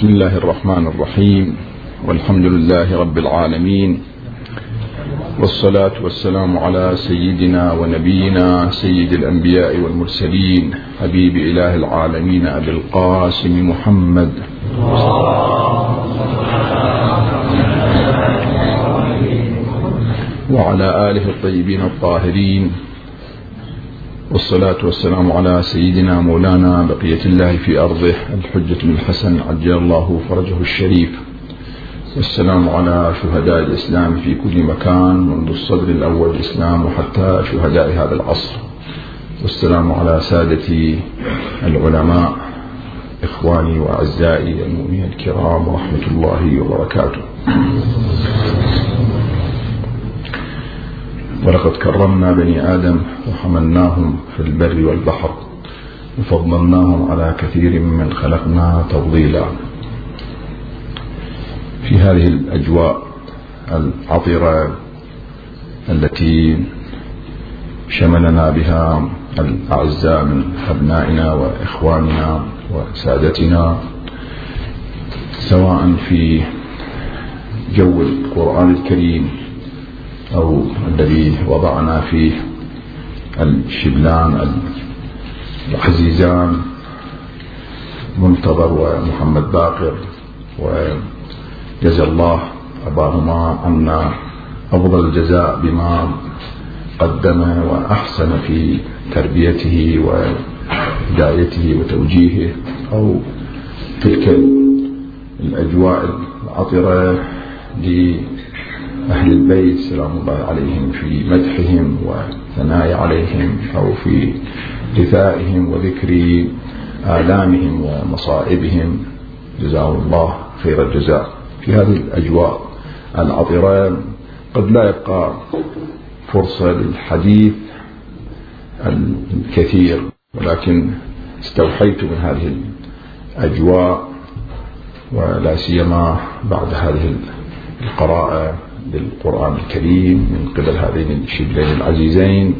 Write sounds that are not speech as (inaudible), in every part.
بسم الله الرحمن الرحيم. والحمد لله رب العالمين. والصلاة والسلام على سيدنا ونبينا سيد الأنبياء والمرسلين حبيب إله العالمين أبي القاسم محمد. وعلى آله الطيبين الطاهرين. والصلاة والسلام على سيدنا مولانا بقية الله في أرضه الحجة الحسن عجل الله فرجه الشريف. والسلام على شهداء الإسلام في كل مكان منذ الصدر الأول الإسلام وحتى شهداء هذا العصر. والسلام على سادتي العلماء إخواني وأعزائي المؤمنين الكرام ورحمة الله وبركاته. ولقد كرمنا بني آدم وحملناهم في البر والبحر وفضلناهم على كثير من خلقنا تفضيلا. في هذه الأجواء العطرة التي شملنا بها الأعزاء من أبنائنا وإخواننا وسادتنا سواء في جو القرآن الكريم أو الذي وضعنا فيه الشبلان العزيزان منتظر ومحمد باقر وجزى الله أباهما عنا أفضل الجزاء بما قدم وأحسن في تربيته وهدايته وتوجيهه أو تلك الأجواء العطرة أهل البيت سلام الله عليهم في مدحهم وثناء عليهم أو في دفائهم وذكر آلامهم ومصائبهم. جزاهم الله خير الجزاء. في هذه الأجواء العطرة قد لا يبقى فرصة للحديث الكثير ولكن استوحيت من هذه الأجواء ولا سيما بعد هذه القراءة. بالقرآن الكريم من قبل هذين الشبلين العزيزين.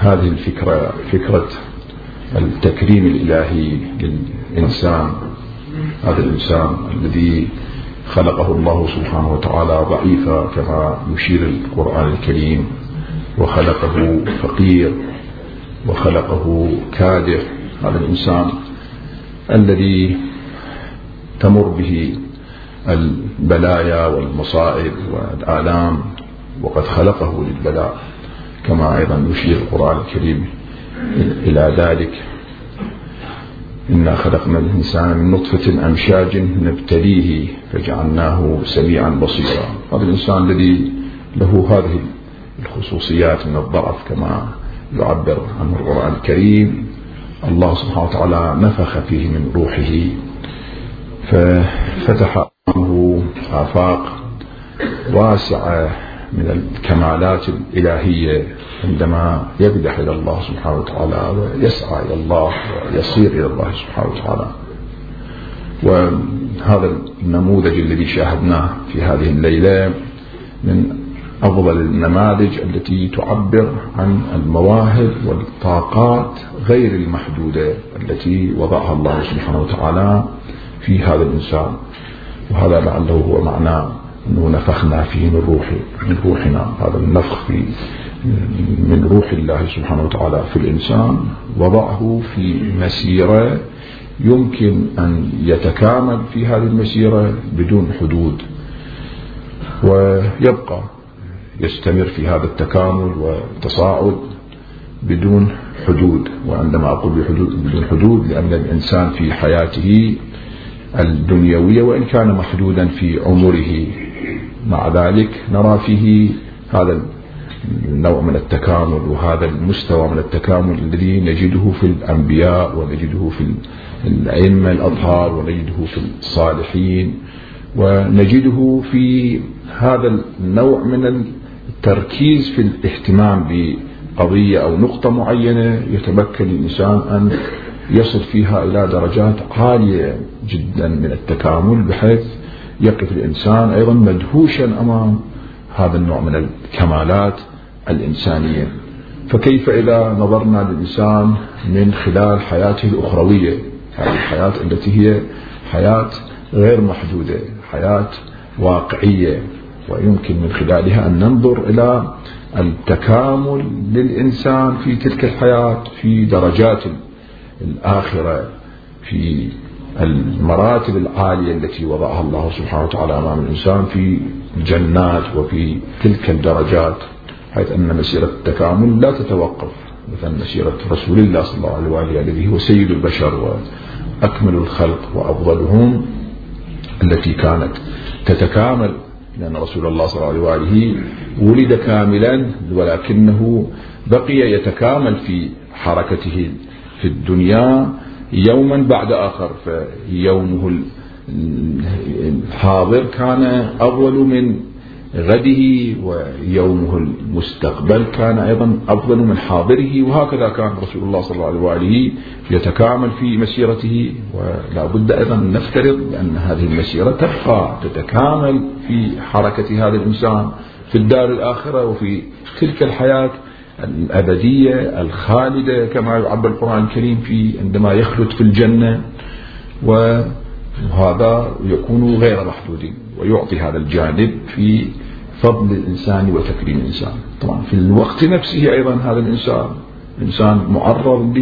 هذه الفكرة فكرة التكريم الإلهي للإنسان هذا الإنسان الذي خلقه الله سبحانه وتعالى ضعيفا كما يشير القرآن الكريم. وخلقه فقير وخلقه كادح هذا الإنسان الذي تمر به البلايا والمصائب والآلام وقد خلقه للبلاء كما أيضا يشير القرآن الكريم إلى ذلك. إنا خلقنا الإنسان من نطفة أمشاج نبتليه فجعلناه سميعا بصيرا. هذا الإنسان الذي له هذه الخصوصيات من الضعف كما يعبر عنه القرآن الكريم. الله سبحانه وتعالى نفخ فيه من روحه ففتح له آفاق واسعة من الكمالات الإلهية عندما يقدح إلى الله سبحانه وتعالى ويسعى إلى الله ويصير إلى الله سبحانه وتعالى. وهذا النموذج الذي شاهدناه في هذه الليلة من أفضل النماذج التي تعبر عن المواهب والطاقات غير المحدودة التي وضعها الله سبحانه وتعالى في هذا الإنسان. وهذا لعله هو معنى أنه نفخنا فيه من روح من روحنا. هذا النفخ في من روح الله سبحانه وتعالى في الإنسان. وضعه في مسيرة يمكن أن يتكامل في هذه المسيرة بدون حدود. ويبقى يستمر في هذا التكامل والتصاعد بدون حدود. وعندما أقول بحدود بدون حدود لأن الإنسان في حياته الدنيوية وإن كان محدودا في عمره. مع ذلك نرى فيه هذا النوع من التكامل وهذا المستوى من التكامل الذي نجده في الأنبياء ونجده في الأئمة الأطهار ونجده في الصالحين. ونجده في هذا النوع من التركيز في الاهتمام بقضية أو نقطة معينة. يتمكن الإنسان أن يصل فيها إلى درجات عالية جدا من التكامل بحيث يقف الإنسان أيضا مدهوشا أمام هذا النوع من الكمالات الإنسانية. فكيف إذا نظرنا للإنسان من خلال حياته الأخروية؟ هذه الحياة التي هي حياة غير محدودة حياة واقعية ويمكن من خلالها أن ننظر إلى التكامل للإنسان في تلك الحياة في درجات الآخرة في المراتب العالية التي وضعها الله سبحانه وتعالى أمام الإنسان في الجنات وفي تلك الدرجات حيث أن مسيرة التكامل لا تتوقف مثلا مسيرة رسول الله صلى الله عليه وآله الذي هو سيد البشر وأكمل الخلق وأفضلهم التي كانت تتكامل لأن رسول الله صلى الله عليه وآله ولد كاملا ولكنه بقي يتكامل في حركته في الدنيا يوما بعد آخر. فيومه الحاضر كان أول من غده ويومه المستقبل كان أيضا أفضل من حاضره. وهكذا كان رسول الله صلى الله عليه وآله يتكامل في مسيرته. ولا بد أيضا نفترض أن هذه المسيرة تبقى تتكامل في حركة هذا الإنسان في الدار الآخرة وفي تلك الحياة. الأبدية الخالدة كما يعبر القرآن الكريم في عندما يخلد في الجنة وهذا يكون غير محدود ويعطي هذا الجانب في فضل الإنسان وتكريم الإنسان. طبعا في الوقت نفسه أيضا هذا الإنسان إنسان معرض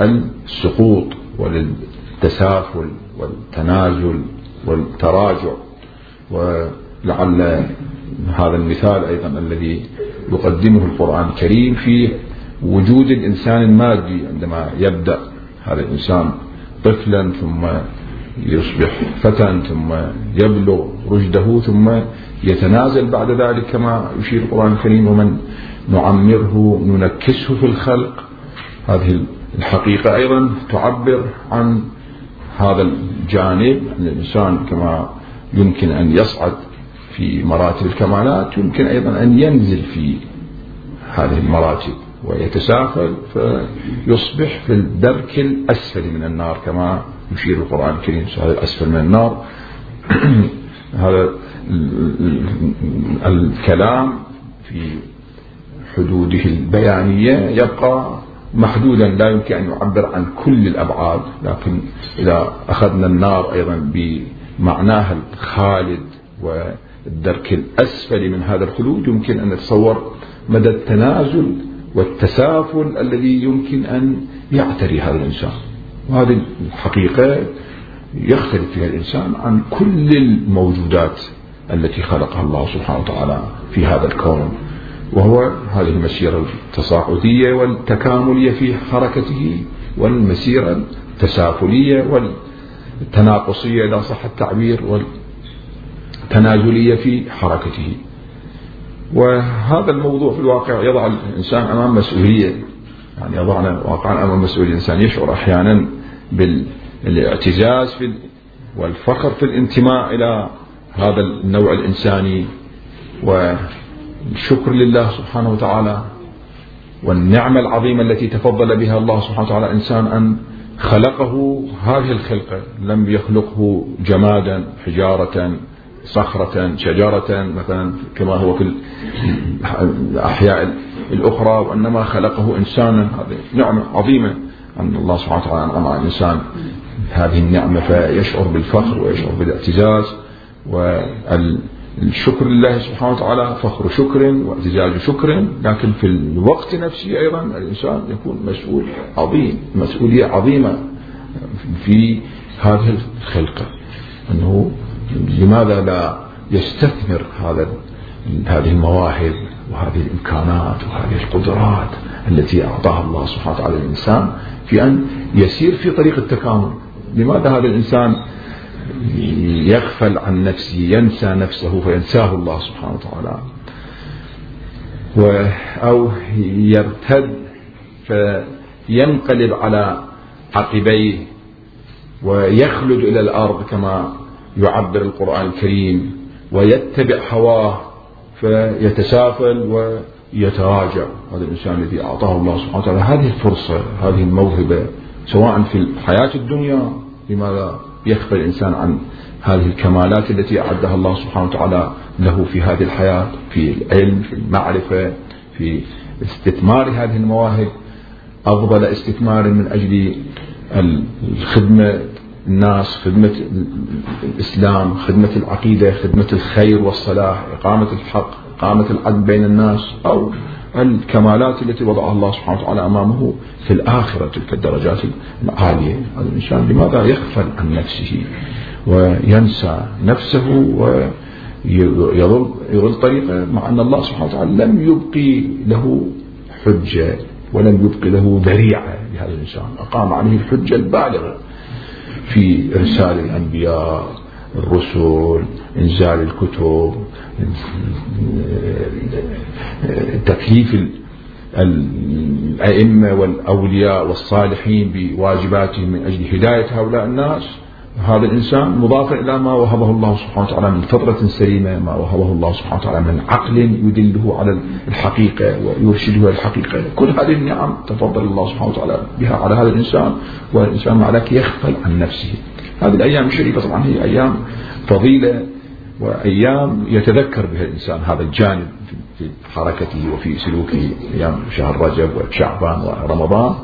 للسقوط وللتسافل والتنازل والتراجع. ولعل هذا المثال أيضا الذي يقدمه القرآن الكريم في وجود الإنسان المادي عندما يبدأ. هذا الإنسان طفلا ثم يصبح فتى ثم يبلغ رشده ثم يتنازل بعد ذلك كما يشير القرآن الكريم. ومن نعمره ننكسه في الخلق. هذه الحقيقة أيضا تعبر عن هذا الجانب. أن الإنسان كما يمكن أن يصعد في مراتب الكمالات يمكن أيضا أن ينزل في هذه المراتب ويتسافل فيصبح في الدرك الأسفل من النار كما يشير القرآن الكريم هذا الأسفل من النار. (clears throat) هذا الكلام في حدوده البيانية يبقى محدودا لا يمكن أن يعبر عن كل الأبعاد لكن إذا أخذنا النار أيضا بمعناها الخالد والدرك الأسفل من هذا الخلود يمكن أن نتصور مدى التنازل والتسافل الذي يمكن أن يعتري هذا الإنسان. وهذه الحقيقة يختلف فيها الإنسان عن كل الموجودات التي خلقها الله سبحانه وتعالى في هذا الكون وهو هذه المسيرة التصاعدية والتكاملية في حركته والمسيرة التسافلية والتناقصية إذا صح التعبير والتنازلية في حركته. وهذا الموضوع في الواقع يضع الإنسان أمام مسؤولية يعني يضعنا واقعا أمام مسؤولية. الإنسان يشعر أحيانا بالاعتزاز في والفخر في الانتماء إلى هذا النوع الإنساني. والشكر لله سبحانه وتعالى والنعمة العظيمة التي تفضل بها الله سبحانه وتعالى. إنسان أن خلقه هذه الخلقة لم يخلقه جمادا حجارة صخرة شجرة مثلا كما هو في الأحياء الأخرى وإنما خلقه إنسانا هذه نعمة عظيمة. أن الله سبحانه وتعالى أنعم على الإنسان هذه النعمة فيشعر بالفخر ويشعر بالاعتزاز. والشكر لله سبحانه وتعالى فخر شكر واعتزاز شكر. لكن في الوقت نفسه أيضا الإنسان يكون مسؤول عظيم مسؤولية عظيمة في هذه الخلقة. أنه لماذا لا يستثمر هذا هذه المواهب وهذه الإمكانات وهذه القدرات التي أعطاها الله سبحانه وتعالى للإنسان في أن يسير في طريق التكامل؟ لماذا هذا الإنسان يغفل عن نفسه ينسى نفسه فينساه الله سبحانه وتعالى؟ و أو يرتد فينقلب على عقبيه ويخلد إلى الأرض كما يعبر القرآن الكريم ويتبع هواه فيتسافل ويتراجع. هذا الإنسان الذي أعطاه الله سبحانه وتعالى هذه الفرصة هذه الموهبة سواء في الحياة الدنيا لماذا يخفى الإنسان عن هذه الكمالات التي أعدها الله سبحانه وتعالى له في هذه الحياة في العلم في المعرفة في استثمار هذه المواهب. أفضل استثمار من أجل الخدمة الناس خدمة الإسلام خدمة العقيدة خدمة الخير والصلاح إقامة الحق إقامة العدل بين الناس أو الكمالات التي وضعها الله سبحانه وتعالى أمامه في الآخرة تلك الدرجات العالية. هذا الإنسان لماذا يغفل عن نفسه وينسى نفسه ويضل يضل طريقه مع أن الله سبحانه وتعالى لم يبقي له حجة ولم يبقي له ذريعة لهذا الإنسان. أقام عليه الحجة البالغة. في إرسال الأنبياء الرسل إنزال الكتب تكليف الأئمة والأولياء والصالحين بواجباتهم من أجل هداية هؤلاء الناس. هذا الإنسان مضاف إلى ما وهبه الله سبحانه وتعالى من فطرة سليمة ما وهبه الله سبحانه وتعالى من عقل يدله على الحقيقة ويرشده إلى الحقيقة. كل هذه النعم تفضل الله سبحانه وتعالى بها على هذا الإنسان والإنسان مع ذلك يغفل عن نفسه. هذه الأيام الشريفة طبعا هي أيام فضيلة وأيام يتذكر بها الإنسان هذا الجانب. في حركته وفي سلوكه أيام شهر رجب وشعبان ورمضان.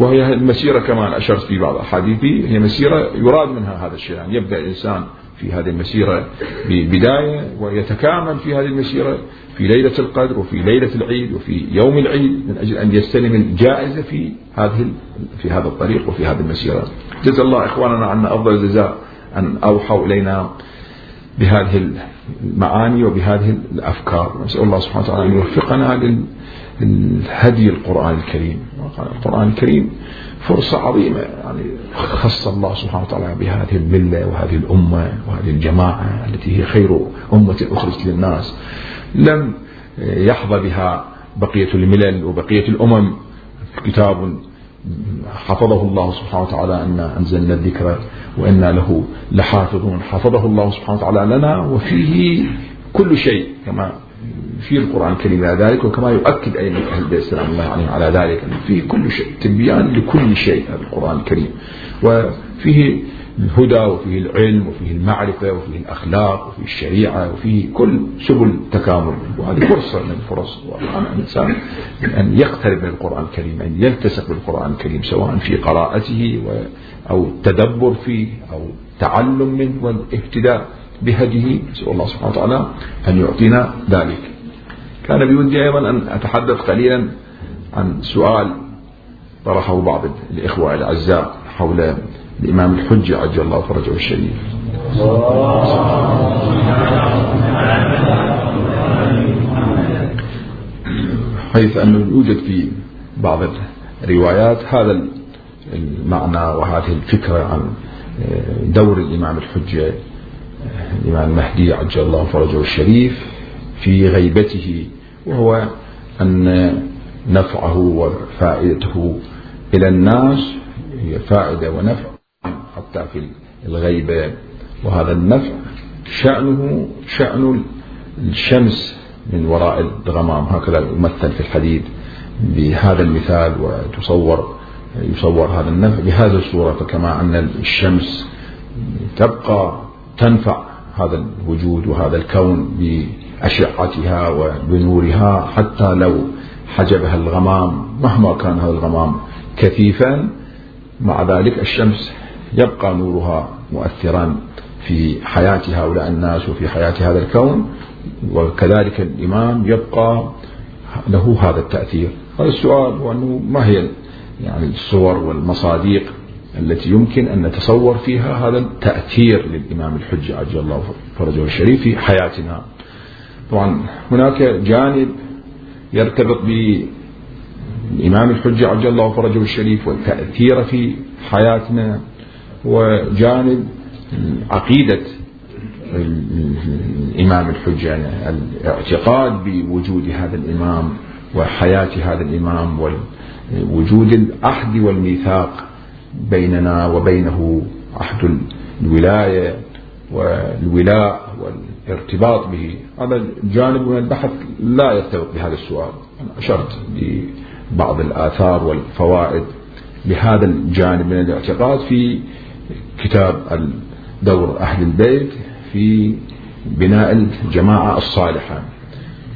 وهي المسيرة كما أشرت في بعض أحاديثي هي مسيرة يراد منها هذا الشيء يعني يبدأ الإنسان في هذه المسيرة ببداية ويتكامل في هذه المسيرة في ليلة القدر وفي ليلة العيد وفي يوم العيد من أجل أن يستلم الجائزة في هذه في هذا الطريق وفي هذه المسيرة. جزا الله إخواننا عنا أفضل الجزاء أن أوحوا إلينا. بهذه المعاني وبهذه الأفكار. نسأل الله سبحانه وتعالى أن يوفقنا للهدي القرآن الكريم. القرآن الكريم فرصة عظيمة. يعني خص الله سبحانه وتعالى بهذه الملة وهذه الأمة وهذه الجماعة التي هي خير أمة أخرجت للناس. لم يحظى بها بقية الملل وبقية الأمم. كتاب حفظه الله سبحانه وتعالى أن أنزلنا الذكر وإنا له لحافظون. حفظه الله سبحانه وتعالى لنا وفيه كل شيء كما في القرآن الكريم على ذلك وكما يؤكد أئمة أهل البيت السلام الله عليهم على ذلك فيه كل شيء تبيان لكل شيء القرآن الكريم. وفيه الهدى وفيه العلم وفيه المعرفة وفيه الأخلاق وفيه الشريعة وفيه كل سبل التكامل. وهذه فرصة من الفرص الإنسان أن يقترب من القرآن الكريم أن يلتصق بالقرآن الكريم سواء في قراءته أو التدبر فيه أو تعلم منه والاهتداء بهديه. نسأل الله سبحانه وتعالى أن يعطينا ذلك. كان بودي أيضا أن أتحدث قليلا عن سؤال طرحه بعض الإخوة الأعزاء حول الإمام الحجة عجل الله فرجه الشريف. حيث أنه يوجد في بعض الروايات هذا المعنى وهذه الفكرة عن دور الإمام الحجة الإمام المهدي عجل الله فرجه الشريف في غيبته وهو أن نفعه وفائدته إلى الناس هي فائدة ونفع. حتى في الغيبة وهذا النفع شأنه شأن الشمس من وراء الغمام. هكذا يمثل في الحديث بهذا المثال وتصور يصور هذا النفع بهذه الصورة. فكما أن الشمس تبقى تنفع هذا الوجود وهذا الكون بأشعتها وبنورها حتى لو حجبها الغمام. مهما كان هذا الغمام كثيفا مع ذلك الشمس يبقى نورها مؤثرا في حياة هؤلاء الناس وفي حياة هذا الكون وكذلك الإمام يبقى له هذا التأثير. هذا السؤال هو أنه ما هي يعني الصور والمصاديق التي يمكن أن نتصور فيها هذا التأثير للإمام الحجة عجل الله فرجه الشريف في حياتنا. طبعا هناك جانب يرتبط بالإمام الحجة عجل الله فرجه الشريف والتأثير في حياتنا. وجانب عقيدة الإمام الحجة يعني الاعتقاد بوجود هذا الإمام وحياة هذا الإمام ووجود العهد والميثاق بيننا وبينه عهد الولاية والولاء والارتباط به. هذا الجانب من البحث لا يرتبط بهذا السؤال. أنا أشرت ببعض الآثار والفوائد لهذا الجانب من الاعتقاد في كتاب دور أهل البيت في بناء الجماعة الصالحة.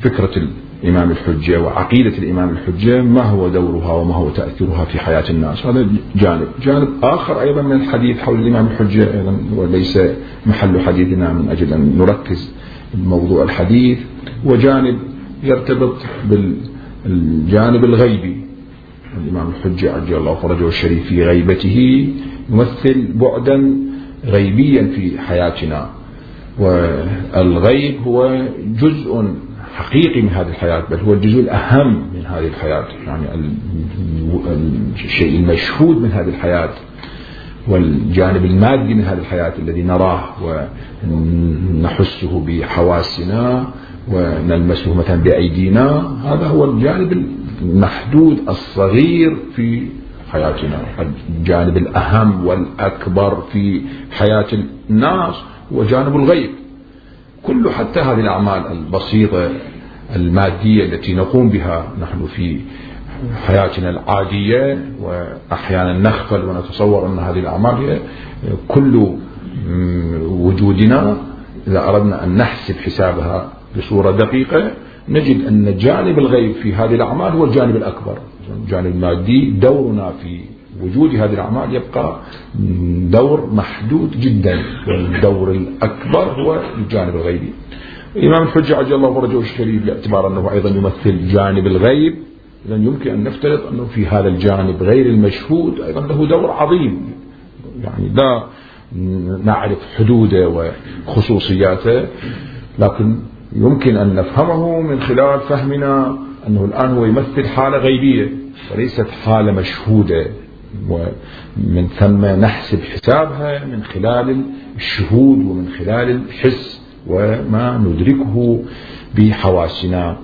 فكرة الإمام الحجة وعقيدة الإمام الحجة ما هو دورها وما هو تأثيرها في حياة الناس. هذا جانب. جانب آخر أيضا من الحديث حول الإمام الحجة أيضا وليس محل حديثنا من أجل أن نركز موضوع الحديث. وجانب يرتبط بالجانب الغيبي. الإمام الحجة عجل الله فرجه الشريف في غيبته. يمثل بعدا غيبيا في حياتنا. والغيب هو جزء حقيقي من هذه الحياة بل هو الجزء الأهم من هذه الحياة يعني الشيء المشهود من هذه الحياة والجانب المادي من هذه الحياة الذي نراه ونحسه بحواسنا ونلمسه مثلا بأيدينا. هذا هو الجانب المحدود الصغير في حياتنا. الجانب الأهم والأكبر في حياة الناس هو جانب الغيب. كل حتى هذه الأعمال البسيطة المادية التي نقوم بها نحن في حياتنا العادية وأحيانا نغفل ونتصور أن هذه الأعمال هي كل وجودنا. إذا أردنا أن نحسب حسابها بصورة دقيقة نجد أن جانب الغيب في هذه الأعمال هو الجانب الأكبر. الجانب المادي دورنا في وجود هذه الأعمال يبقى دور محدود جدا والدور الأكبر هو الجانب الغيبي. الإمام الحجة عجل الله فرجه الشريف باعتبار أنه أيضا يمثل جانب الغيب. إذا يمكن أن نفترض أنه في هذا الجانب غير المشهود أيضا له دور عظيم. يعني لا نعرف حدوده وخصوصياته لكن يمكن أن نفهمه من خلال فهمنا أنه الآن هو يمثل حالة غيبية وليست حالة مشهودة ومن ثم نحسب حسابها من خلال الشهود ومن خلال الحس وما ندركه بحواسنا.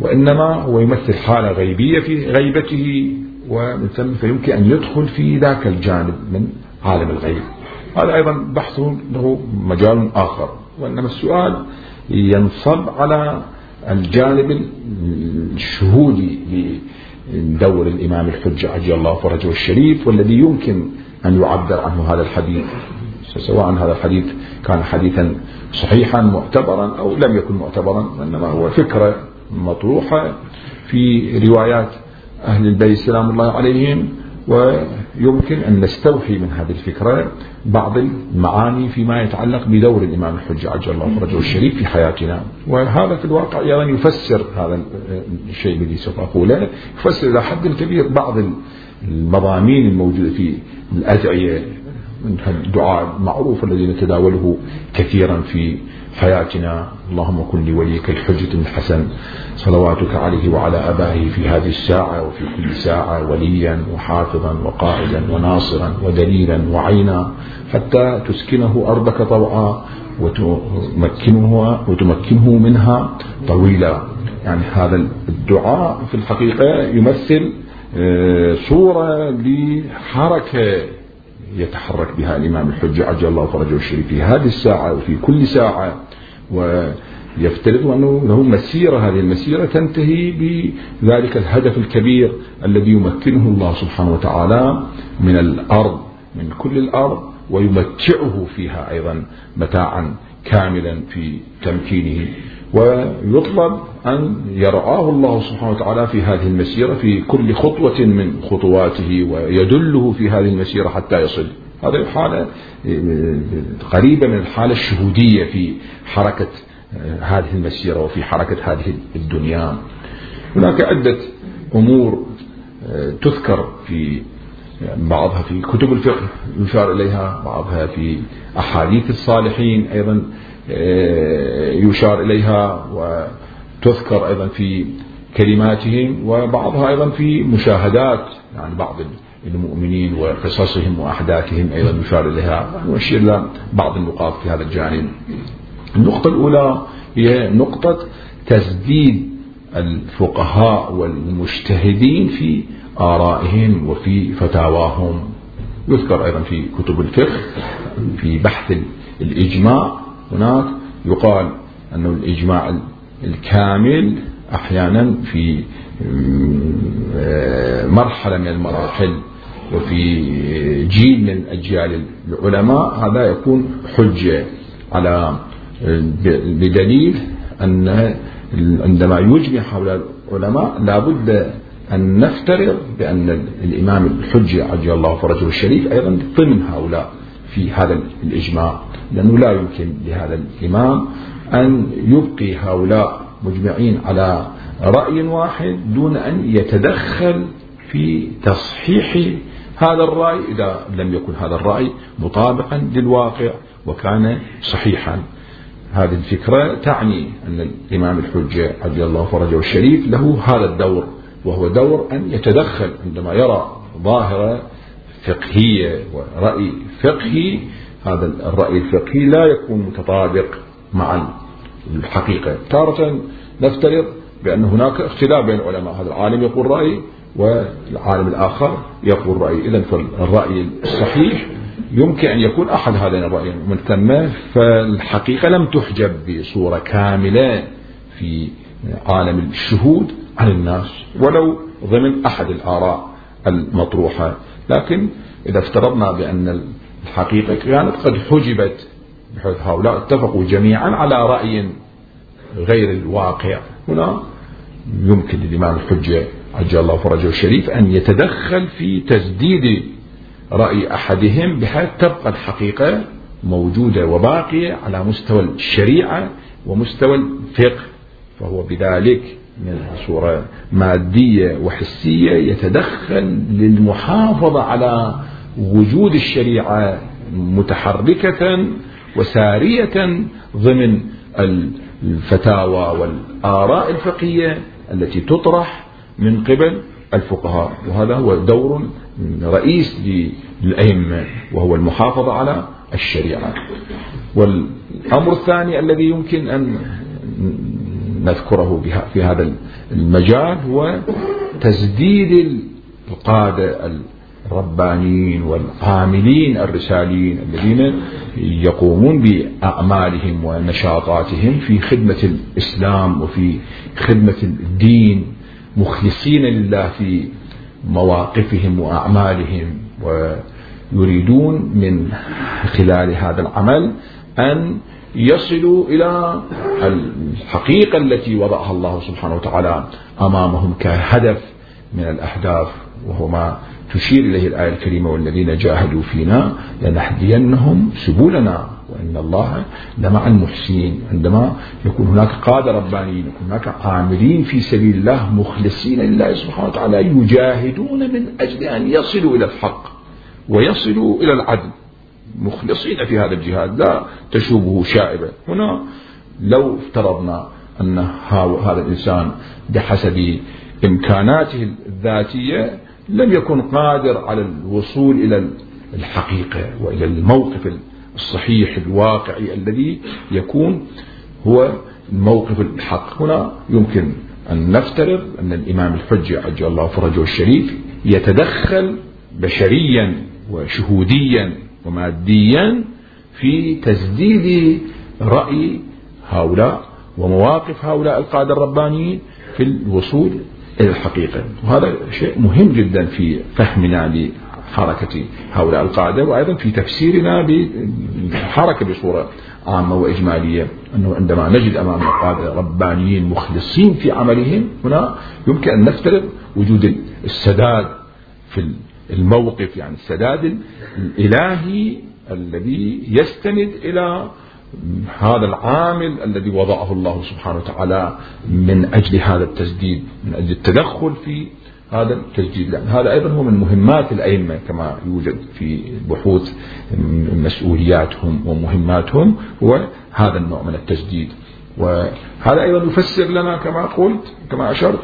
وإنما هو يمثل حالة غيبية في غيبته ومن ثم فيمكن أن يدخل في ذاك الجانب من عالم الغيب. هذا أيضا بحث له مجال آخر. وإنما السؤال ينصب على الجانب الشهودي لدور الإمام الحجة عجل الله فرجه الشريف والذي يمكن أن يعبر عنه هذا الحديث. سواء هذا الحديث كان حديثا صحيحا معتبرا أو لم يكن معتبرا وإنما هو فكرة مطروحة في روايات أهل البيت سلام الله عليهم ويمكن أن نستوحي من هذه الفكرة بعض المعاني فيما يتعلق بدور الإمام الحجة عجل الله فرجه الشريف في حياتنا. وهذا في الواقع أيضا يفسر هذا الشيء الذي سوف أقوله يفسر إلى حد كبير بعض المضامين الموجودة في الأدعية من الدعاء المعروف الذي نتداوله كثيرا في حياتنا اللهم كن لوليك الحجة الحسن صلواتك عليه وعلى أبائه في هذه الساعة وفي كل ساعة وليا وحافظا وقائدا وناصرا ودليلا وعينا حتى تسكنه أرضك طوعا وتمكنه, وتمكنه منها طويلا. يعني هذا الدعاء في الحقيقة يمثل آه، صورة لحركة يتحرك بها الإمام الحجة عجل الله فرجه الشريف في هذه الساعة وفي كل ساعة. ويفترض أنه له مسيرة هذه المسيرة تنتهي بذلك الهدف الكبير الذي يمكنه الله سبحانه وتعالى من الأرض من كل الأرض ويمتعه فيها أيضا متاعا كاملا في تمكينه. ويطلب أن يرعاه الله سبحانه وتعالى في هذه المسيرة في كل خطوة من خطواته ويدله في هذه المسيرة حتى يصل. هذه حالة قريبة من الحالة الشهودية في حركة هذه المسيرة وفي حركة هذه الدنيا. هناك عدة أمور تذكر في بعضها في كتب الفقه يشار إليها بعضها في أحاديث الصالحين أيضا. يشار إليها وتذكر أيضا في كلماتهم وبعضها أيضا في مشاهدات يعني بعض المؤمنين وقصصهم وأحداثهم أيضا يشار إليها نشير إلى بعض النقاط في هذا الجانب. النقطة الأولى هي نقطة تسديد الفقهاء والمجتهدين في آرائهم وفي فتاواهم. يذكر أيضا في كتب الفقه في بحث الإجماع هناك يقال أنه الإجماع الكامل أحيانا في مرحلة من المراحل وفي جيل من أجيال العلماء هذا يكون حجة على بدليل أن عندما يجمع هؤلاء العلماء لابد أن نفترض بأن الإمام الحجة عجل الله فرجه الشريف أيضا ضمن هؤلاء. في هذا الإجماع لأنه لا يمكن لهذا الإمام أن يبقي هؤلاء مجمعين على رأي واحد دون أن يتدخل في تصحيح هذا الرأي إذا لم يكن هذا الرأي مطابقا للواقع وكان صحيحا. هذه الفكرة تعني أن الإمام الحجة عبد الله فرجه الشريف له هذا الدور وهو دور أن يتدخل عندما يرى ظاهرة فقهية ورأي فقهي هذا الرأي الفقهي لا يكون متطابق مع الحقيقة. تارة نفترض بأن هناك اختلاف بين العلماء هذا العالم يقول رأي والعالم الآخر يقول رأي. إذا فالرأي الصحيح يمكن أن يكون أحد هذين الرأيين. من ثم فالحقيقة لم تحجب بصورة كاملة في عالم الشهود عن الناس ولو ضمن أحد الآراء المطروحة. لكن إذا افترضنا بأن الحقيقة كانت قد حجبت بحيث هؤلاء اتفقوا جميعا على رأي غير الواقع. هنا يمكن للإمام الحجة عجل الله فرجه الشريف أن يتدخل في تسديد رأي أحدهم بحيث تبقى الحقيقة موجودة وباقية على مستوى الشريعة ومستوى الفقه. فهو بذلك صورة مادية وحسية يتدخل للمحافظة على وجود الشريعة متحركة وسارية ضمن الفتاوى والآراء الفقهية التي تطرح من قبل الفقهاء. وهذا هو دور رئيس للأئمة وهو المحافظة على الشريعة. والأمر الثاني الذي يمكن أن نذكره في هذا المجال هو تسديد القادة الربانيين والعاملين الرساليين الذين يقومون بأعمالهم ونشاطاتهم في خدمة الإسلام وفي خدمة الدين مخلصين لله في مواقفهم وأعمالهم ويريدون من خلال هذا العمل أن يصلوا إلى الحقيقة التي وضعها الله سبحانه وتعالى أمامهم كهدف من الأهداف وهو ما تشير إليه الآية الكريمة والذين جاهدوا فينا لنهدينهم سبلنا وإن الله لمع المحسنين. عندما يكون هناك قادة ربانيين يكون هناك عاملين في سبيل الله مخلصين لله سبحانه وتعالى يجاهدون من أجل أن يصلوا إلى الحق ويصلوا إلى العدل. مخلصين في هذا الجهاد لا تشوبه شائبة هنا لو افترضنا أن هذا الإنسان بحسب إمكاناته الذاتية لم يكن قادر على الوصول إلى الحقيقة وإلى الموقف الصحيح الواقعي الذي يكون هو الموقف الحق. هنا يمكن أن نفترض أن الإمام الحجة عجل الله فرجه الشريف يتدخل بشريا وشهوديا وماديا في تسديد رأي هؤلاء ومواقف هؤلاء القادة الربانيين في الوصول إلى الحقيقة. وهذا شيء مهم جدا في فهمنا لحركة هؤلاء القادة وأيضا في تفسيرنا بالحركة بصورة عامة وإجمالية. أنه عندما نجد أمامنا قادة ربانيين مخلصين في عملهم هنا يمكن أن نفترض وجود السداد في الموقف يعني السداد الإلهي الذي يستند إلى هذا العامل الذي وضعه الله سبحانه وتعالى من أجل هذا التسديد من أجل التدخل في هذا التسديد. لأن هذا أيضا هو من مهمات الأئمة كما يوجد في بحوث مسؤولياتهم ومهماتهم هو هذا النوع من التسديد. وهذا أيضا يفسر لنا كما قلت كما أشرت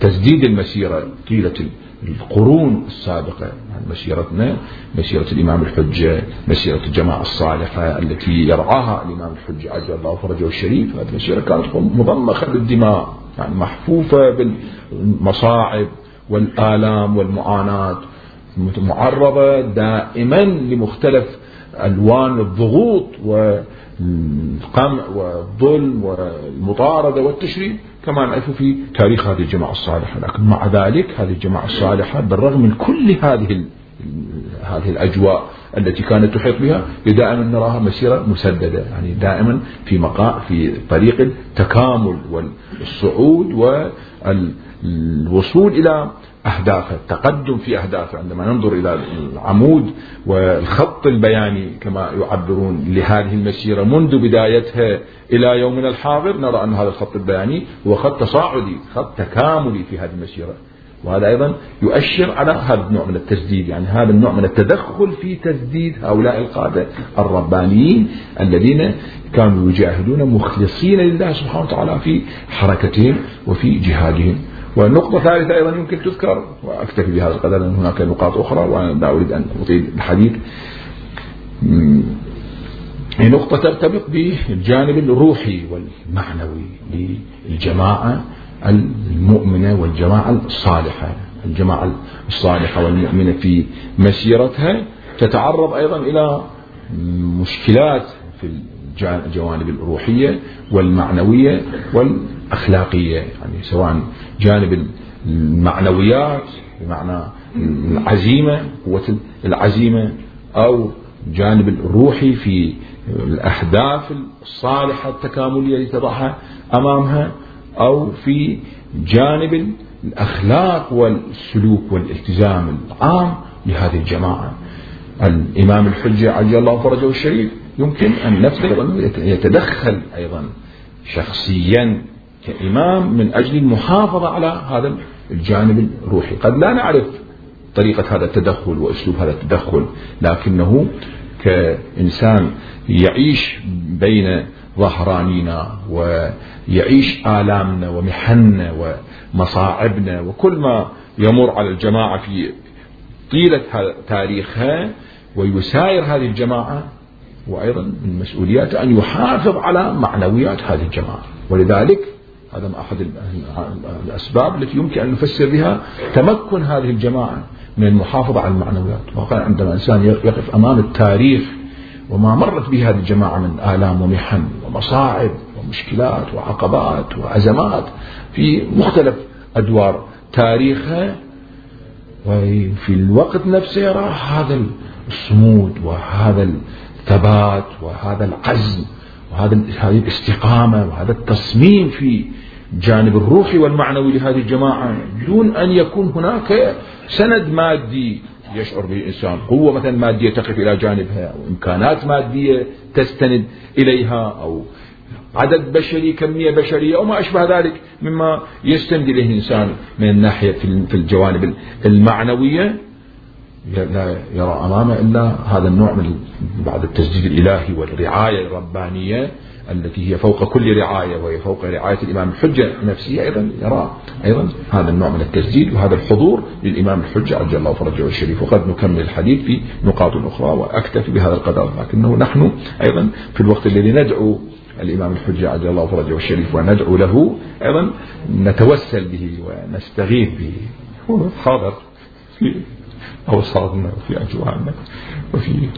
تسديد المسيرة طيلة القرون السابقة مسيرتنا مسيرة الإمام الحجة مسيرة الجماعة الصالحة التي يرعاها الإمام الحجة عز الله فرجه الشريف. هذه المسيرة كانت مضمخة بالدماء يعني محفوفة بالمصاعب والآلام والمعاناة معرضة دائما لمختلف ألوان الضغوط والقمع والظلم والمطاردة والتشريد كما نعرف في تاريخ هذه الجماعة الصالحة. لكن مع ذلك هذه الجماعة الصالحة بالرغم من كل هذه هذه الأجواء التي كانت تحيط بها دائما نراها مسيرة مسددة. يعني دائما في مقام في طريق التكامل والصعود والوصول إلى أهدافه التقدم في أهدافه عندما ننظر إلى العمود والخط البياني كما يعبرون لهذه المسيرة منذ بدايتها إلى يومنا الحاضر نرى أن هذا الخط البياني هو خط تصاعدي خط تكاملي في هذه المسيرة. وهذا أيضا يؤشر على هذا النوع من التسديد يعني هذا النوع من التدخل في تسديد هؤلاء القادة الربانيين الذين كانوا يجاهدون مخلصين لله سبحانه وتعالى في حركتهم وفي جهادهم. والنقطة الثالثة أيضا يمكن تذكر وأكتفي بهذا القدر لأن هناك نقاط أخرى وأنا لا أريد أن أطيل الحديث. هي نقطة ترتبط بالجانب الروحي والمعنوي للجماعة المؤمنة والجماعة الصالحة. الجماعة الصالحة والمؤمنة في مسيرتها تتعرض أيضا إلى مشكلات في الجوانب الروحية والمعنوية والأخلاقية. يعني سواء جانب المعنويات بمعنى العزيمة قوة العزيمة أو جانب الروحي في الأهداف الصالحة التكاملية التي تضعها أمامها أو في جانب الأخلاق والسلوك والالتزام العام لهذه الجماعة. الإمام الحجة عجل الله فرجه الشريف يمكن أن نفسه يتدخل أيضا شخصيا كإمام من أجل المحافظة على هذا الجانب الروحي. قد لا نعرف طريقة هذا التدخل وأسلوب هذا التدخل لكنه كإنسان يعيش بين ظهرانينا ويعيش آلامنا ومحننا ومصاعبنا وكل ما يمر على الجماعة في طيلة تاريخها ويساير هذه الجماعة وأيضا من مسؤولياته أن يحافظ على معنويات هذه الجماعة. ولذلك هذا أحد الأسباب التي يمكن أن نفسر بها تمكن هذه الجماعة من المحافظة على المعنويات. وقال عندما الإنسان يقف أمام التاريخ وما مرت به هذه الجماعة من آلام ومحن ومصاعب ومشكلات وعقبات وأزمات في مختلف أدوار تاريخها وفي الوقت نفسه يرى هذا الصمود وهذا الثبات وهذا العزم وهذا هذه الاستقامة وهذا التصميم في الجانب الروحي والمعنوي لهذه الجماعة دون أن يكون هناك سند مادي يشعر به الإنسان. قوة مثلا مادية تقف إلى جانبها أو إمكانات مادية تستند إليها أو عدد بشري كمية بشرية أو ما أشبه ذلك مما يستند إليه الإنسان من الناحية في الجوانب المعنوية. لا يرى أمامه إلا هذا النوع من بعد التسديد الإلهي والرعاية الربانية التي هي فوق كل رعاية وهي فوق رعاية الإمام الحجة نفسه أيضا يرى أيضا هذا النوع من التسديد وهذا الحضور للإمام الحجة عجل الله فرجه الشريف وقد نكمل الحديث في نقاط أخرى وأكتفي بهذا القدر لكنه نحن أيضا في الوقت الذي ندعو الإمام الحجة عجل الله فرجه الشريف وندعو له أيضا نتوسل به ونستغيث به. هو حاضر في أوصارنا وفي أجواننا وفي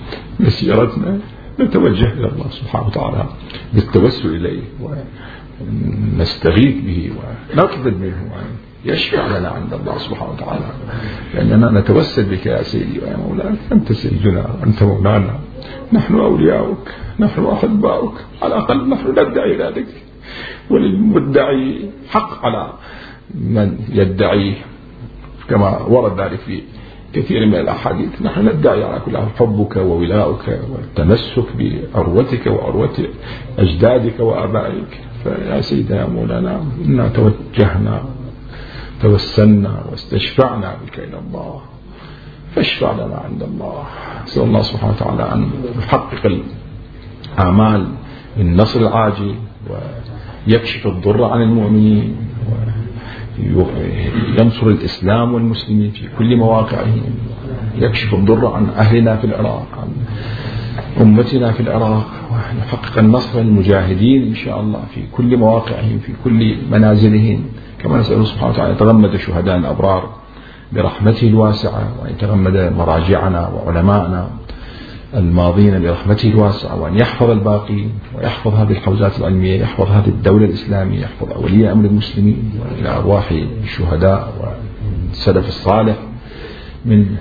مسيرتنا نتوجه إلى الله سبحانه وتعالى بالتوسل إليه ونستغيث به ونطلب منه أن يشفع لنا عند الله سبحانه وتعالى. لأننا نتوسل بك يا سيدي ويا مولانا أنت سيدنا أنت مولانا. نحن أولياؤك نحن أحباؤك. على الأقل نحن ندعي ذلك وللمدعي حق على من يدعيه كما ورد ذلك في كثير من الأحاديث. نحن ندعي على كل حبك وولاؤك والتمسك بعروتك وعروة أجدادك وآبائك. فيا سيدنا يا مولانا إنا توجهنا توسلنا واستشفعنا بك إلى الله. فاشفع لنا عند الله. نسأل الله سبحانه وتعالى أن يحقق الآمال النصر العاجل ويكشف الضر عن المؤمنين. ينصر الإسلام والمسلمين في كل مواقعهم. يكشف الضر عن أهلنا في العراق عن أمتنا في العراق ويحقق النصر للمجاهدين إن شاء الله في كل مواقعهم في كل منازلهم. كما نسأل سبحانه وتعالى يتغمد شهداء الأبرار برحمته الواسعة ويتغمد مراجعنا وعلماءنا. الماضين برحمته الواسعة وأن يحفظ الباقي ويحفظ هذه الحوزات العلمية يحفظ هذه الدولة الإسلامية يحفظ أولياء أمر المسلمين وإلى أرواح الشهداء والسلف الصالح من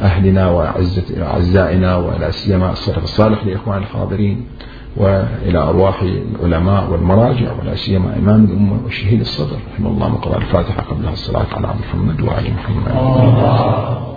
أهلنا وأعزائنا ولا سيما السلف الصالح لإخوان الحاضرين وإلى أرواح العلماء والمراجع ولا سيما إمام الأمة وشهيد الصدر رحمه الله مقرأ الفاتحة قبلها الصلاة على محمد وعلى محمد.